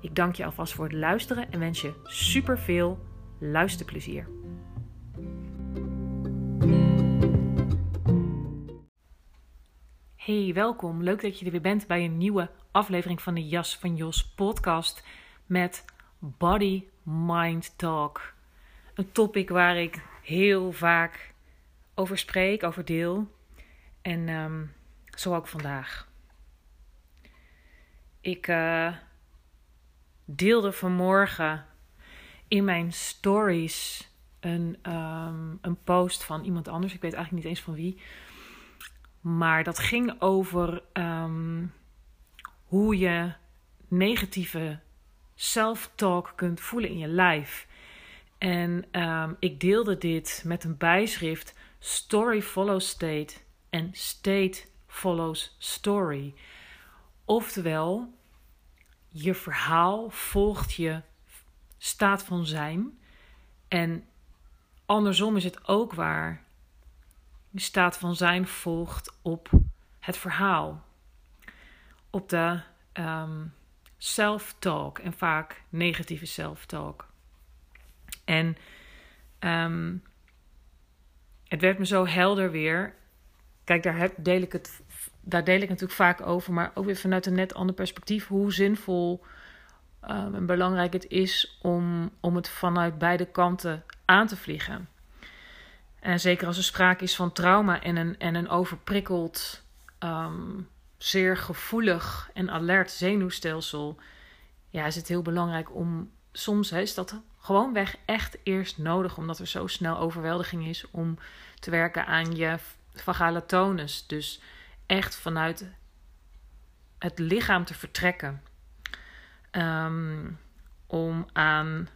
Ik dank je alvast voor het luisteren en wens je super veel luisterplezier. Hey, welkom. Leuk dat je er weer bent bij een nieuwe aflevering van de Jas van Jos podcast met Body Mind Talk. Een topic waar ik heel vaak over spreek, over deel. En um, zo ook vandaag. Ik uh, deelde vanmorgen in mijn stories een, um, een post van iemand anders. Ik weet eigenlijk niet eens van wie. Maar dat ging over um, hoe je negatieve self-talk kunt voelen in je lijf. En um, ik deelde dit met een bijschrift: Story follows state en state follows story. Oftewel, je verhaal volgt je staat van zijn. En andersom is het ook waar. Je staat van zijn volgt op het verhaal. Op de um, self-talk en vaak negatieve self-talk. En um, het werd me zo helder weer. Kijk, daar heb, deel ik het daar deel ik natuurlijk vaak over, maar ook weer vanuit een net ander perspectief. Hoe zinvol um, en belangrijk het is om, om het vanuit beide kanten aan te vliegen. En zeker als er sprake is van trauma en een, en een overprikkeld, um, zeer gevoelig en alert zenuwstelsel, ja, is het heel belangrijk om soms hè, is dat gewoonweg echt eerst nodig, omdat er zo snel overweldiging is om te werken aan je vagale tonus. Dus echt vanuit het lichaam te vertrekken. Um, om aan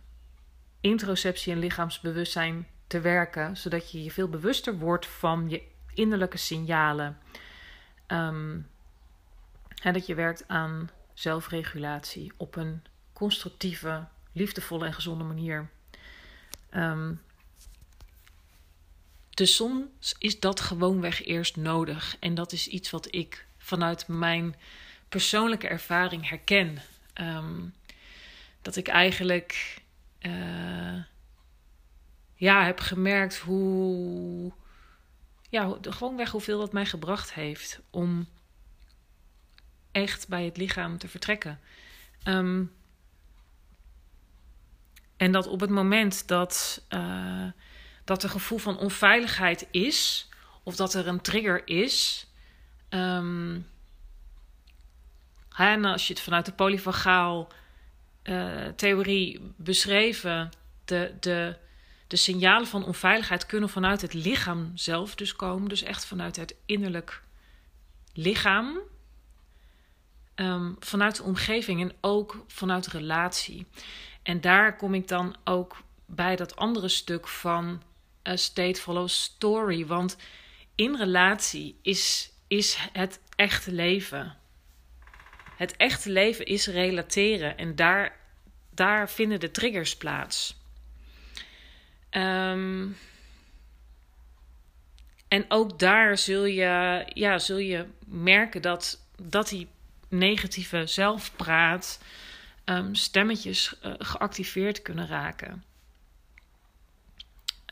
introceptie en lichaamsbewustzijn te werken, zodat je je veel bewuster wordt van je innerlijke signalen. En dat je werkt aan zelfregulatie op een constructieve, liefdevolle en gezonde manier. Um, dus soms is dat gewoonweg eerst nodig. En dat is iets wat ik vanuit mijn persoonlijke ervaring herken. Um, dat ik eigenlijk uh, ja, heb gemerkt hoe. Ja, gewoonweg hoeveel dat mij gebracht heeft om echt bij het lichaam te vertrekken. Um, en dat op het moment dat. Uh, dat er gevoel van onveiligheid is, of dat er een trigger is. Um, en als je het vanuit de polyvagaal uh, theorie beschreven, de, de, de signalen van onveiligheid kunnen vanuit het lichaam zelf dus komen. Dus echt vanuit het innerlijk lichaam. Um, vanuit de omgeving en ook vanuit relatie. En daar kom ik dan ook bij dat andere stuk van a state follows story. Want in relatie is, is het echte leven. Het echte leven is relateren en daar, daar vinden de triggers plaats. Um, en ook daar zul je, ja, zul je merken dat, dat die negatieve zelfpraat um, stemmetjes uh, geactiveerd kunnen raken.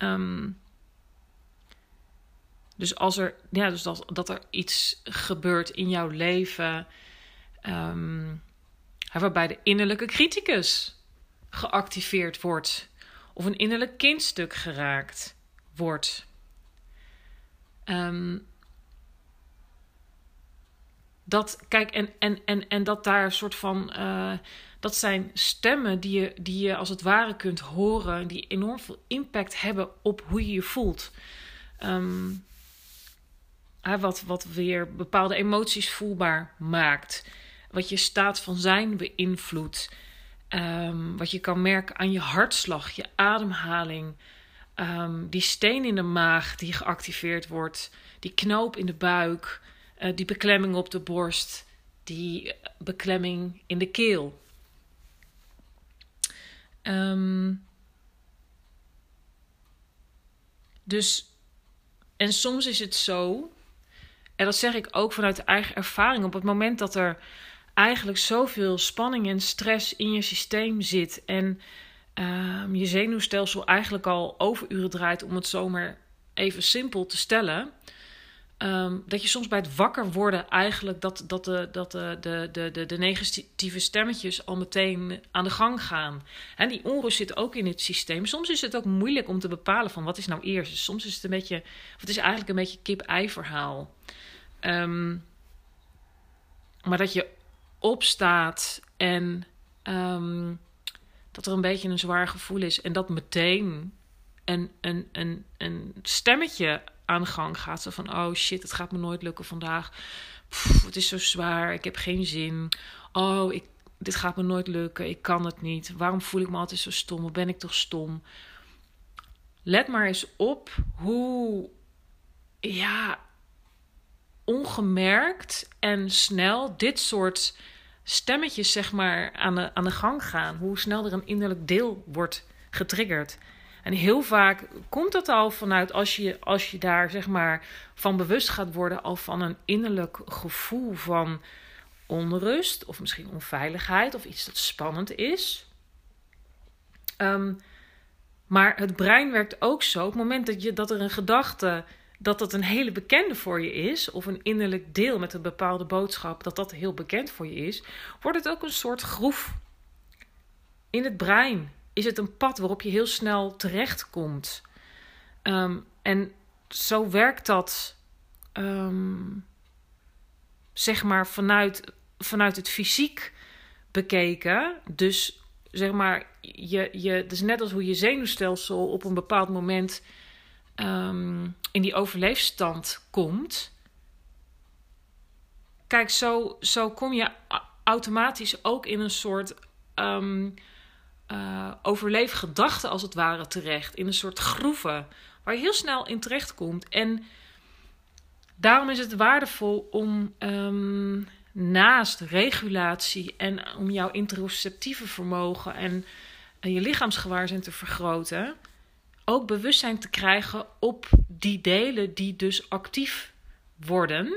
Um, dus als er, ja, dus dat, dat er iets gebeurt in jouw leven, um, waarbij de innerlijke criticus geactiveerd wordt. Of een innerlijk kindstuk geraakt wordt. Um, dat, kijk, en, en, en, en dat daar een soort van. Uh, dat zijn stemmen die je, die je als het ware kunt horen, die enorm veel impact hebben op hoe je je voelt. Um, wat, wat weer bepaalde emoties voelbaar maakt. Wat je staat van zijn beïnvloedt. Um, wat je kan merken aan je hartslag, je ademhaling. Um, die steen in de maag die geactiveerd wordt. Die knoop in de buik. Uh, die beklemming op de borst. Die beklemming in de keel. Um, dus, en soms is het zo, en dat zeg ik ook vanuit eigen ervaring, op het moment dat er eigenlijk zoveel spanning en stress in je systeem zit en um, je zenuwstelsel eigenlijk al overuren draait, om het zomaar even simpel te stellen. Um, dat je soms bij het wakker worden eigenlijk dat, dat, de, dat de, de, de, de, negatieve stemmetjes al meteen aan de gang gaan. En die onrust zit ook in het systeem. Soms is het ook moeilijk om te bepalen van wat is nou eerst. Dus soms is het een beetje, of het is eigenlijk een beetje kip-ei verhaal. Um, maar dat je opstaat en um, dat er een beetje een zwaar gevoel is. En dat meteen een, een, een, een stemmetje aan de gang gaat. Zo van, oh shit, het gaat me nooit lukken vandaag. het is zo zwaar, ik heb geen zin. Oh, ik, dit gaat me nooit lukken, ik kan het niet. Waarom voel ik me altijd zo stom? Of ben ik toch stom? Let maar eens op hoe, ja, ongemerkt en snel dit soort stemmetjes, zeg maar, aan de, aan de gang gaan. Hoe snel er een innerlijk deel wordt getriggerd. En heel vaak komt dat al vanuit als je, als je daar zeg maar van bewust gaat worden, al van een innerlijk gevoel van onrust of misschien onveiligheid of iets dat spannend is. Um, maar het brein werkt ook zo. Op het moment dat, je, dat er een gedachte, dat dat een hele bekende voor je is, of een innerlijk deel met een bepaalde boodschap, dat dat heel bekend voor je is, wordt het ook een soort groef in het brein is het een pad waarop je heel snel terechtkomt. Um, en zo werkt dat, um, zeg maar, vanuit, vanuit het fysiek bekeken. Dus zeg maar, je, je, dus net als hoe je zenuwstelsel op een bepaald moment um, in die overleefstand komt. Kijk, zo, zo kom je automatisch ook in een soort uh, overleefgedachten als het ware terecht. In een soort groeven waar je heel snel in terecht komt. En daarom is het waardevol om um, naast regulatie en om jouw interoceptieve vermogen en, en je lichaamsgewaarzijn te vergroten, ook bewustzijn te krijgen op die delen die dus actief worden.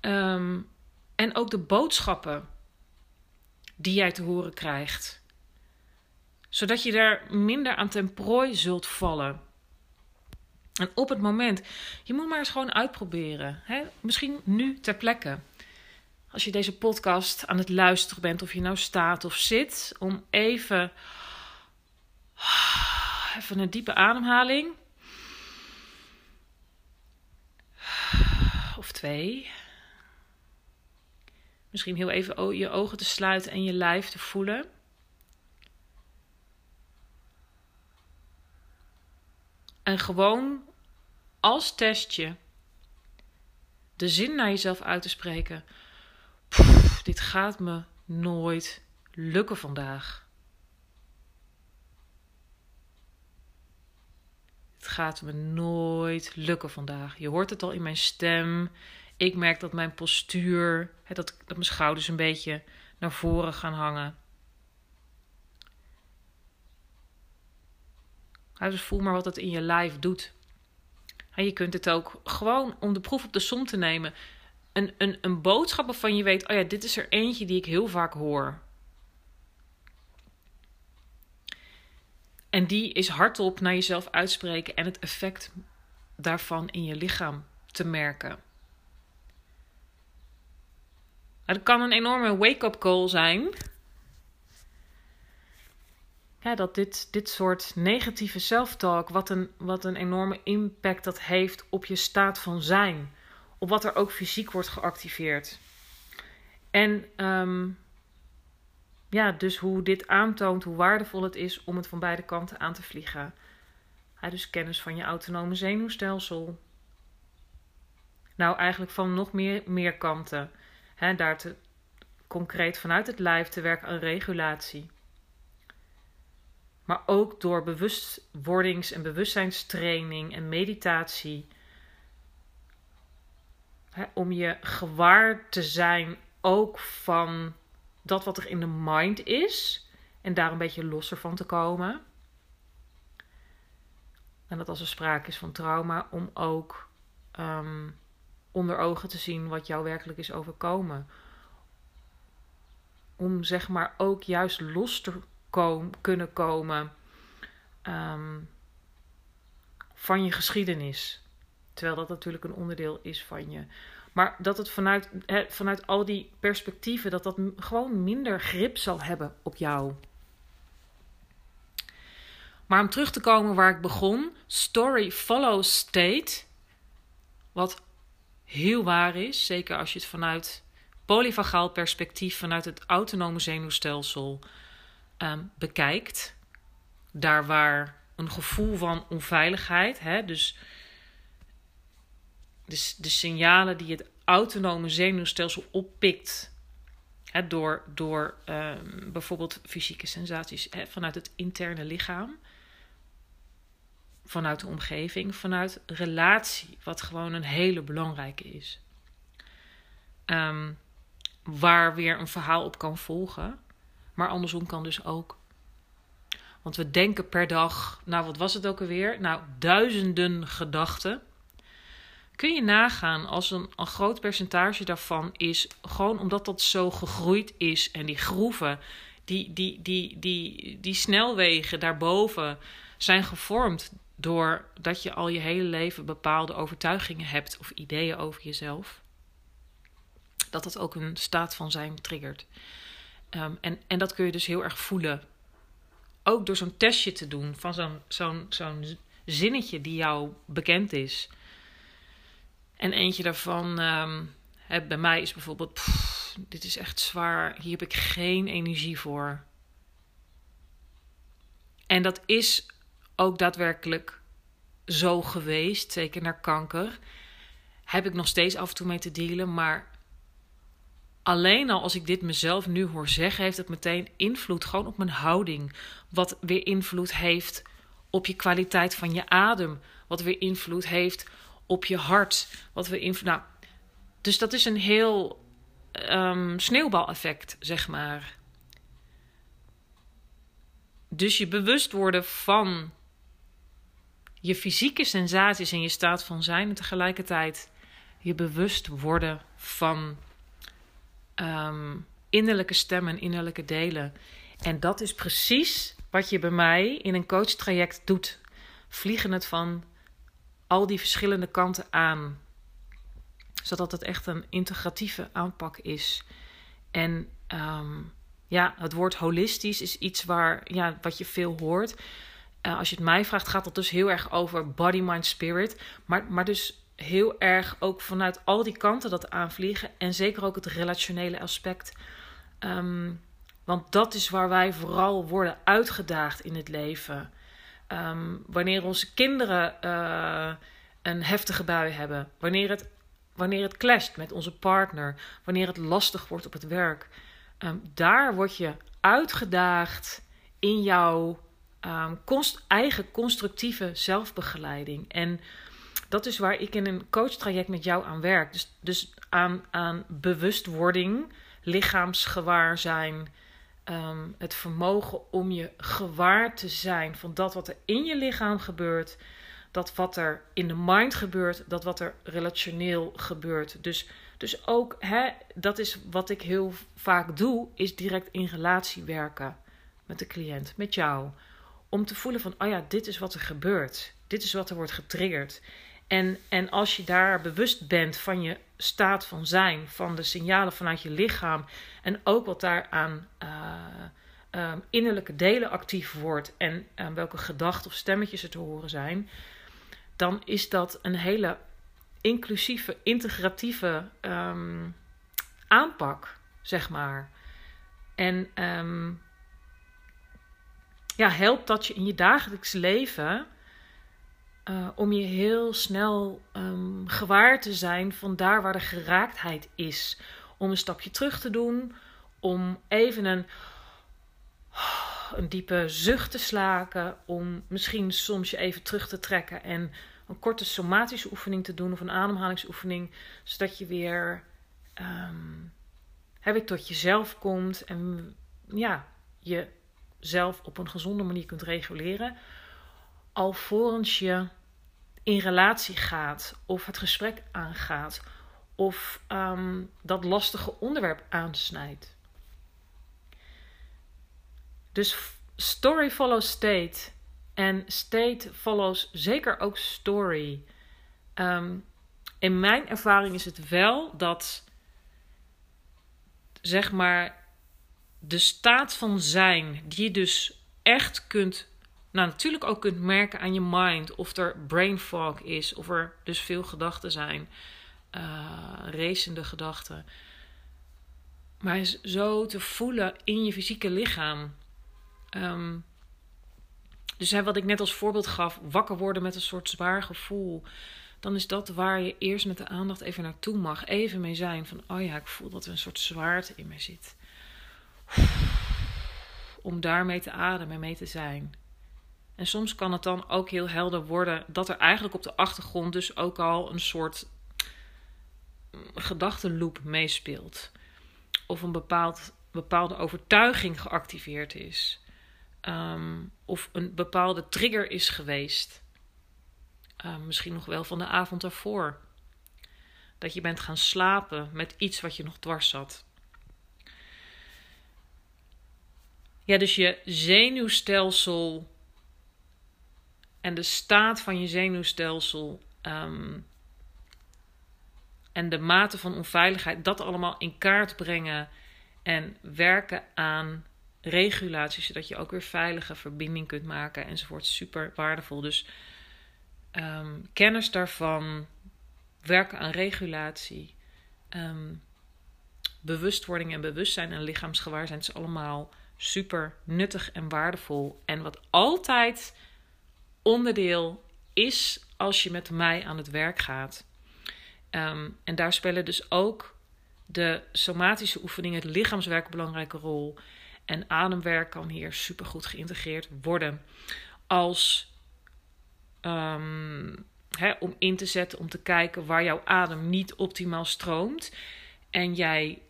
Um, en ook de boodschappen die jij te horen krijgt zodat je daar minder aan ten prooi zult vallen. En op het moment, je moet maar eens gewoon uitproberen. Hè? Misschien nu ter plekke. Als je deze podcast aan het luisteren bent, of je nou staat of zit, om even, even een diepe ademhaling. Of twee. Misschien heel even je ogen te sluiten en je lijf te voelen. En gewoon als testje de zin naar jezelf uit te spreken. dit gaat me nooit lukken vandaag. Het gaat me nooit lukken vandaag. Je hoort het al in mijn stem. Ik merk dat mijn postuur, dat, dat mijn schouders een beetje naar voren gaan hangen. Dus voel maar wat het in je lijf doet. En je kunt het ook gewoon om de proef op de som te nemen. Een, een, een boodschap waarvan je weet: oh ja, dit is er eentje die ik heel vaak hoor. En die is hardop naar jezelf uitspreken en het effect daarvan in je lichaam te merken. Dat kan een enorme wake-up call zijn. Ja, dat dit, dit soort negatieve self-talk, wat een, wat een enorme impact dat heeft op je staat van zijn. Op wat er ook fysiek wordt geactiveerd. En ehm, ja, dus hoe dit aantoont hoe waardevol het is om het van beide kanten aan te vliegen. Dus kennis van je autonome zenuwstelsel. Nou, eigenlijk van nog meer, meer kanten. Daar te, concreet vanuit het lijf te werken aan regulatie. Maar ook door bewustwordings- en bewustzijnstraining en meditatie. om je gewaar te zijn ook van dat wat er in de mind is. En daar een beetje losser van te komen. En dat als er sprake is van trauma, om ook ehm, onder ogen te zien wat jou werkelijk is overkomen. Om zeg maar ook juist los te kunnen komen ehm, van je geschiedenis. Terwijl dat natuurlijk een onderdeel is van je. Maar dat het vanuit, vanuit al die perspectieven, dat dat gewoon minder grip zal hebben op jou. Maar om terug te komen waar ik begon, story follows state. Wat heel waar is, zeker als je het vanuit polyvagaal perspectief, vanuit het autonome zenuwstelsel um, bekijkt. Daar waar een gevoel van onveiligheid, hè, dus de, de signalen die het autonome zenuwstelsel oppikt. Hè, door door um, bijvoorbeeld fysieke sensaties hè, vanuit het interne lichaam. Vanuit de omgeving, vanuit relatie, wat gewoon een hele belangrijke is. Um, waar weer een verhaal op kan volgen. Maar andersom kan dus ook. Want we denken per dag, nou wat was het ook alweer? Nou, duizenden gedachten. Kun je nagaan als een, groot percentage daarvan is gewoon omdat dat zo gegroeid is en die groeven, die, die, die, die, die snelwegen daarboven zijn gevormd doordat je al je hele leven bepaalde overtuigingen hebt of ideeën over jezelf. Dat dat ook een staat van zijn triggert. Um, en, en dat kun je dus heel erg voelen. Ook door zo'n testje te doen van zo'n zo'n zo'n zinnetje die jou bekend is. En eentje daarvan, um, hè, bij mij is bijvoorbeeld: dit is echt zwaar, hier heb ik geen energie voor. En dat is ook daadwerkelijk zo geweest, zeker naar kanker. Heb ik nog steeds af en toe mee te dealen, maar alleen al als ik dit mezelf nu hoor zeggen, heeft het meteen invloed gewoon op mijn houding. Wat weer invloed heeft op je kwaliteit van je adem. Wat weer invloed heeft op je hart. Wat weer invloed. Nou, dus dat is een heel um, sneeuwbaleffect, zeg maar. Dus je bewust worden van je fysieke sensaties en je staat van zijn en tegelijkertijd je bewust worden van um, innerlijke stemmen en innerlijke delen. En dat is precies wat je bij mij in een coachtraject doet. Vliegen het van al die verschillende kanten aan. Zodat het echt een integratieve aanpak is. En um, ja, het woord holistisch is iets waar, ja, wat je veel hoort. Uh, als je het mij vraagt, gaat dat dus heel erg over body, mind, spirit. Maar, maar dus heel erg ook vanuit al die kanten dat aanvliegen. En zeker ook het relationele aspect. Um, want dat is waar wij vooral worden uitgedaagd in het leven. Um, wanneer onze kinderen uh, een heftige bui hebben. Wanneer het, wanneer het clasht met onze partner. Wanneer het lastig wordt op het werk. Um, daar word je uitgedaagd in jouw eigen constructieve zelfbegeleiding. En dat is waar ik in een coachtraject met jou aan werk. Dus, dus aan, aan bewustwording, lichaamsgewaarzijn. Um, het vermogen om je gewaar te zijn van dat wat er in je lichaam gebeurt. Dat wat er in de mind gebeurt. Dat wat er relationeel gebeurt. Dus, dus ook, hè, dat is wat ik heel vaak doe, is direct in relatie werken met de cliënt, met jou. Om te voelen van, oh ja, dit is wat er gebeurt. Dit is wat er wordt getriggerd. En, en als je daar bewust bent van je staat van zijn, van de signalen vanuit je lichaam en ook wat daaraan uh, ehm, innerlijke delen actief wordt en ehm, welke gedachten of stemmetjes er te horen zijn, dan is dat een hele inclusieve, integratieve ehm, aanpak, zeg maar. En ja, helpt dat je in je dagelijks leven uh, om je heel snel um, gewaar te zijn van daar waar de geraaktheid is. Om een stapje terug te doen, om even een, een diepe zucht te slaken, om misschien soms je even terug te trekken en een korte somatische oefening te doen of een ademhalingsoefening, zodat je weer, um, weer tot jezelf komt en ja, jezelf op een gezonde manier kunt reguleren alvorens je in relatie gaat of het gesprek aangaat of ehm, dat lastige onderwerp aansnijdt. Dus story follows state en state follows zeker ook story. Ehm, in mijn ervaring is het wel dat, zeg maar, de staat van zijn, die je dus echt kunt nou, natuurlijk ook kunt merken aan je mind of er brain fog is, of er dus veel gedachten zijn, uh, racende gedachten. Maar zo te voelen in je fysieke lichaam. Ehm, dus wat ik net als voorbeeld gaf, wakker worden met een soort zwaar gevoel. Dan is dat waar je eerst met de aandacht even naartoe mag. Even mee zijn van, oh ja, ik voel dat er een soort zwaarte in me zit. Om daarmee te ademen en mee te zijn. En soms kan het dan ook heel helder worden dat er eigenlijk op de achtergrond dus ook al een soort gedachtenloop meespeelt. Of een bepaald, bepaalde overtuiging geactiveerd is. Ehm, of een bepaalde trigger is geweest. Ehm, misschien nog wel van de avond daarvoor. Dat je bent gaan slapen met iets wat je nog dwars zat. Ja, dus je zenuwstelsel en de staat van je zenuwstelsel um, en de mate van onveiligheid, dat allemaal in kaart brengen en werken aan regulatie, zodat je ook weer veilige verbinding kunt maken enzovoort. Super waardevol. Dus um, kennis daarvan, werken aan regulatie, um, bewustwording en bewustzijn en lichaamsgewaarzijn is allemaal super nuttig en waardevol. En wat altijd onderdeel is als je met mij aan het werk gaat. Ehm, en daar spelen dus ook de somatische oefeningen, het lichaamswerk een belangrijke rol. En ademwerk kan hier super goed geïntegreerd worden. Als um, om in te zetten, om te kijken waar jouw adem niet optimaal stroomt. En jij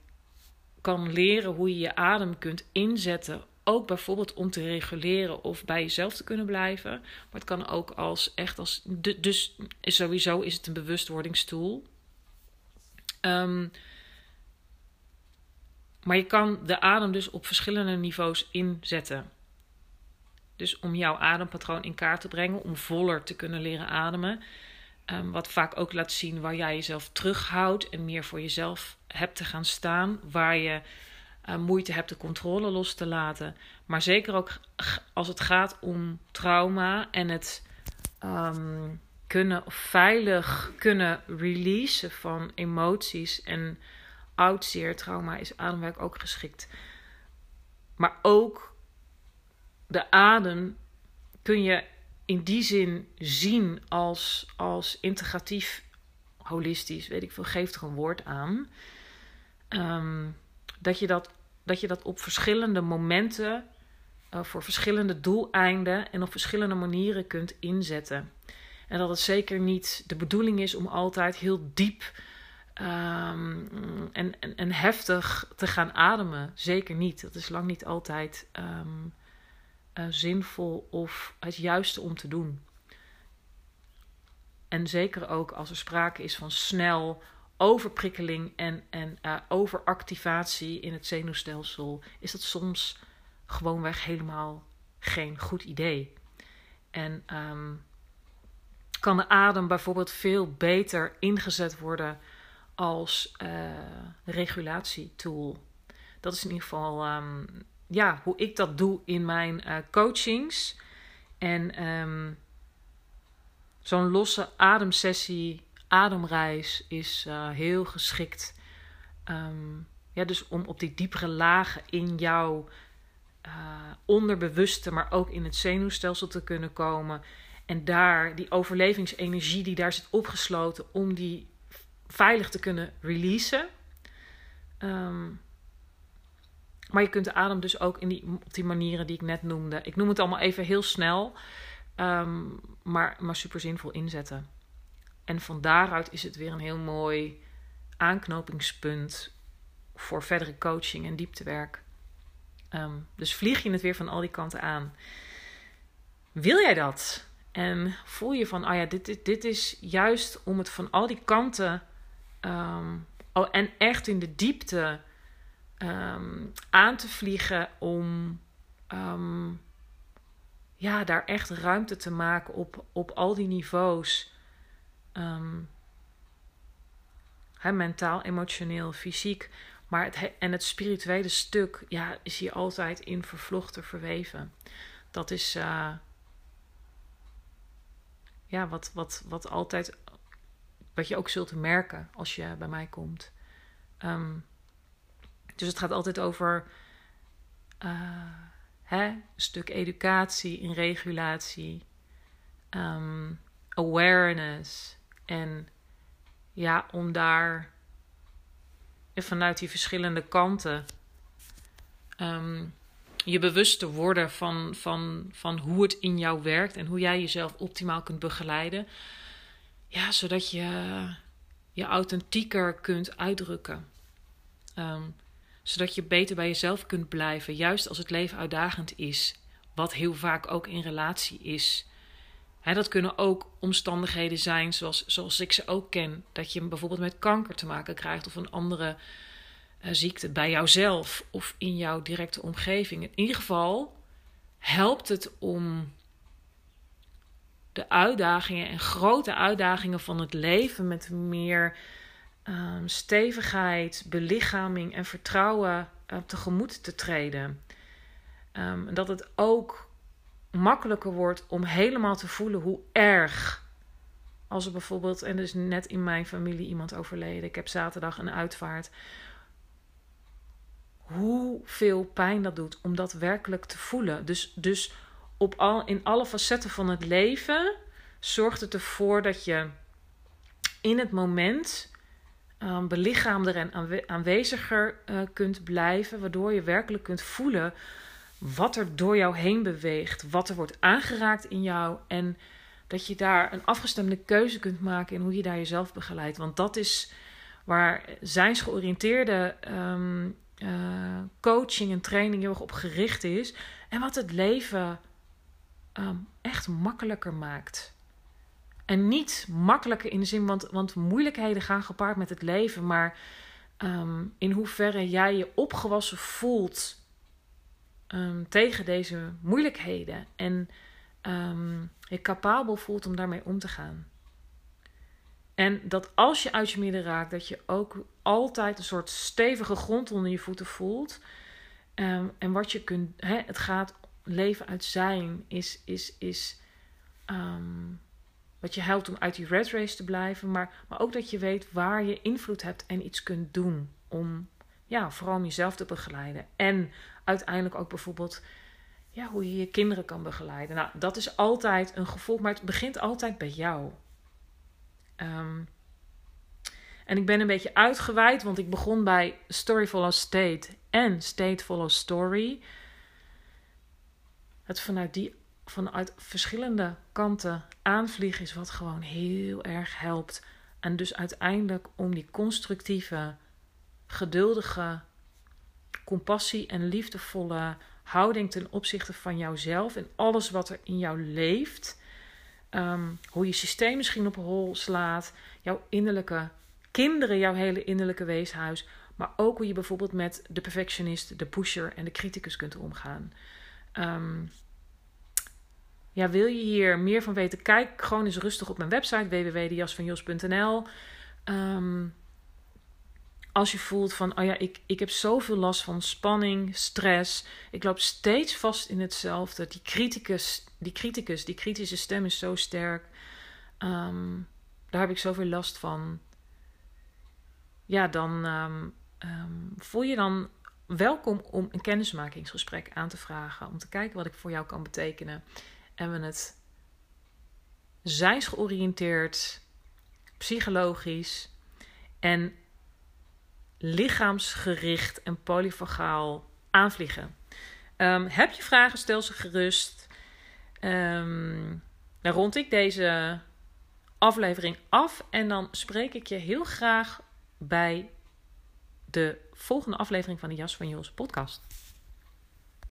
kan leren hoe je je adem kunt inzetten ook bijvoorbeeld om te reguleren of bij jezelf te kunnen blijven. Maar het kan ook als echt als. Dus sowieso is het een bewustwordingstool. Um, maar je kan de adem dus op verschillende niveaus inzetten. Dus om jouw adempatroon in kaart te brengen, om voller te kunnen leren ademen. Um, wat vaak ook laat zien waar jij jezelf terughoudt en meer voor jezelf hebt te gaan staan. Waar je uh, moeite hebt de controle los te laten. Maar zeker ook als het gaat om trauma en het um, kunnen veilig kunnen releasen van emoties en oud zeer trauma is ademwerk ook geschikt. Maar ook de adem kun je in die zin zien als, als integratief, holistisch, weet ik veel, geef er een woord aan. Um, dat je dat, dat je dat op verschillende momenten, uh, voor verschillende doeleinden en op verschillende manieren kunt inzetten. En dat het zeker niet de bedoeling is om altijd heel diep um, en, en, en, heftig te gaan ademen. Zeker niet. Dat is lang niet altijd um, uh, zinvol of het juiste om te doen. En zeker ook als er sprake is van snel overprikkeling en, en uh, overactivatie in het zenuwstelsel, is dat soms gewoonweg helemaal geen goed idee. En um, kan de adem bijvoorbeeld veel beter ingezet worden als uh, regulatietool. Dat is in ieder geval um, ja, hoe ik dat doe in mijn uh, coachings. En ehm, zo'n losse ademsessie, ademreis is uh, heel geschikt. Um, ja, dus om op die diepere lagen in jouw uh, onderbewuste, maar ook in het zenuwstelsel te kunnen komen. En daar die overlevingsenergie die daar zit opgesloten, om die veilig te kunnen releasen. Um, maar je kunt de adem dus ook in die, op die manieren die ik net noemde. Ik noem het allemaal even heel snel, um, maar, maar super zinvol inzetten. En van daaruit is het weer een heel mooi aanknopingspunt voor verdere coaching en dieptewerk. Um, dus vlieg je het weer van al die kanten aan. Wil jij dat? En voel je van, oh ja, dit, dit, is juist om het van al die kanten oh, en echt in de diepte um, aan te vliegen om ja, daar echt ruimte te maken op, op al die niveaus. Um, mentaal, emotioneel, fysiek. Maar het, en het spirituele stuk ja, is hier altijd in vervlochten, verweven. Dat is uh, ja, wat, wat, wat altijd, wat je ook zult merken als je bij mij komt. Um, dus het gaat altijd over uh, hè, een stuk educatie in regulatie, um, awareness. En ja, om daar vanuit die verschillende kanten um, je bewust te worden van, van, van hoe het in jou werkt en hoe jij jezelf optimaal kunt begeleiden. Ja, zodat je je authentieker kunt uitdrukken. Um, zodat je beter bij jezelf kunt blijven, juist als het leven uitdagend is, wat heel vaak ook in relatie is. Dat kunnen ook omstandigheden zijn zoals, zoals ik ze ook ken. Dat je bijvoorbeeld met kanker te maken krijgt of een andere uh, ziekte bij jouzelf of in jouw directe omgeving. In ieder geval helpt het om de uitdagingen en grote uitdagingen van het leven met meer um, stevigheid, belichaming en vertrouwen uh, tegemoet te treden. Um, dat het ook makkelijker wordt om helemaal te voelen hoe erg. Als er bijvoorbeeld, en is net in mijn familie iemand overleden. Ik heb zaterdag een uitvaart. Hoeveel pijn dat doet om dat werkelijk te voelen. Dus, dus op al, in alle facetten van het leven zorgt het ervoor dat je in het moment um, belichaamder en aanweziger uh, kunt blijven, waardoor je werkelijk kunt voelen wat er door jou heen beweegt, wat er wordt aangeraakt in jou en dat je daar een afgestemde keuze kunt maken in hoe je daar jezelf begeleidt. Want dat is waar zijnsgeoriënteerde um, uh, coaching en training heel erg op gericht is en wat het leven um, echt makkelijker maakt. En niet makkelijker in de zin, want, want moeilijkheden gaan gepaard met het leven. Maar um, in hoeverre jij je opgewassen voelt um, tegen deze moeilijkheden. En um, je capabel voelt om daarmee om te gaan. En dat als je uit je midden raakt, dat je ook altijd een soort stevige grond onder je voeten voelt. en wat je kunt, het gaat leven uit zijn, is, is, is wat je helpt om uit die red race te blijven. Maar, maar ook dat je weet waar je invloed hebt en iets kunt doen. Om ja, vooral om jezelf te begeleiden. En uiteindelijk ook bijvoorbeeld ja, hoe je je kinderen kan begeleiden. Nou, dat is altijd een gevolg, maar het begint altijd bij jou. Um, en ik ben een beetje uitgeweid, want ik begon bij Story Follow State en State Follow Story. Het vanuit die vanuit verschillende kanten aanvliegen is wat gewoon heel erg helpt. En dus uiteindelijk om die constructieve, geduldige, compassie en liefdevolle houding ten opzichte van jouzelf en alles wat er in jou leeft. Um, hoe je systeem misschien op hol slaat, jouw innerlijke kinderen, jouw hele innerlijke weeshuis. Maar ook hoe je bijvoorbeeld met de perfectionist, de pusher en de criticus kunt omgaan. Um, ja, wil je hier meer van weten? Kijk gewoon eens rustig op mijn website www.jasvanjos.nl. Um, als je voelt van, oh ja, ik, ik heb zoveel last van spanning, stress. Ik loop steeds vast in hetzelfde. Die criticus, die criticus, die kritische stem is zo sterk. Ehm, daar heb ik zoveel last van. Ja, dan ehm, ehm, voel je dan welkom om een kennismakingsgesprek aan te vragen. Om te kijken wat ik voor jou kan betekenen. En we het zijnsgeoriënteerd, psychologisch en lichaamsgericht en polyfagaal aanvliegen. Um, heb je vragen, stel ze gerust. Um, dan rond ik deze aflevering af en dan spreek ik je heel graag bij de volgende aflevering van de Jas van Jos podcast.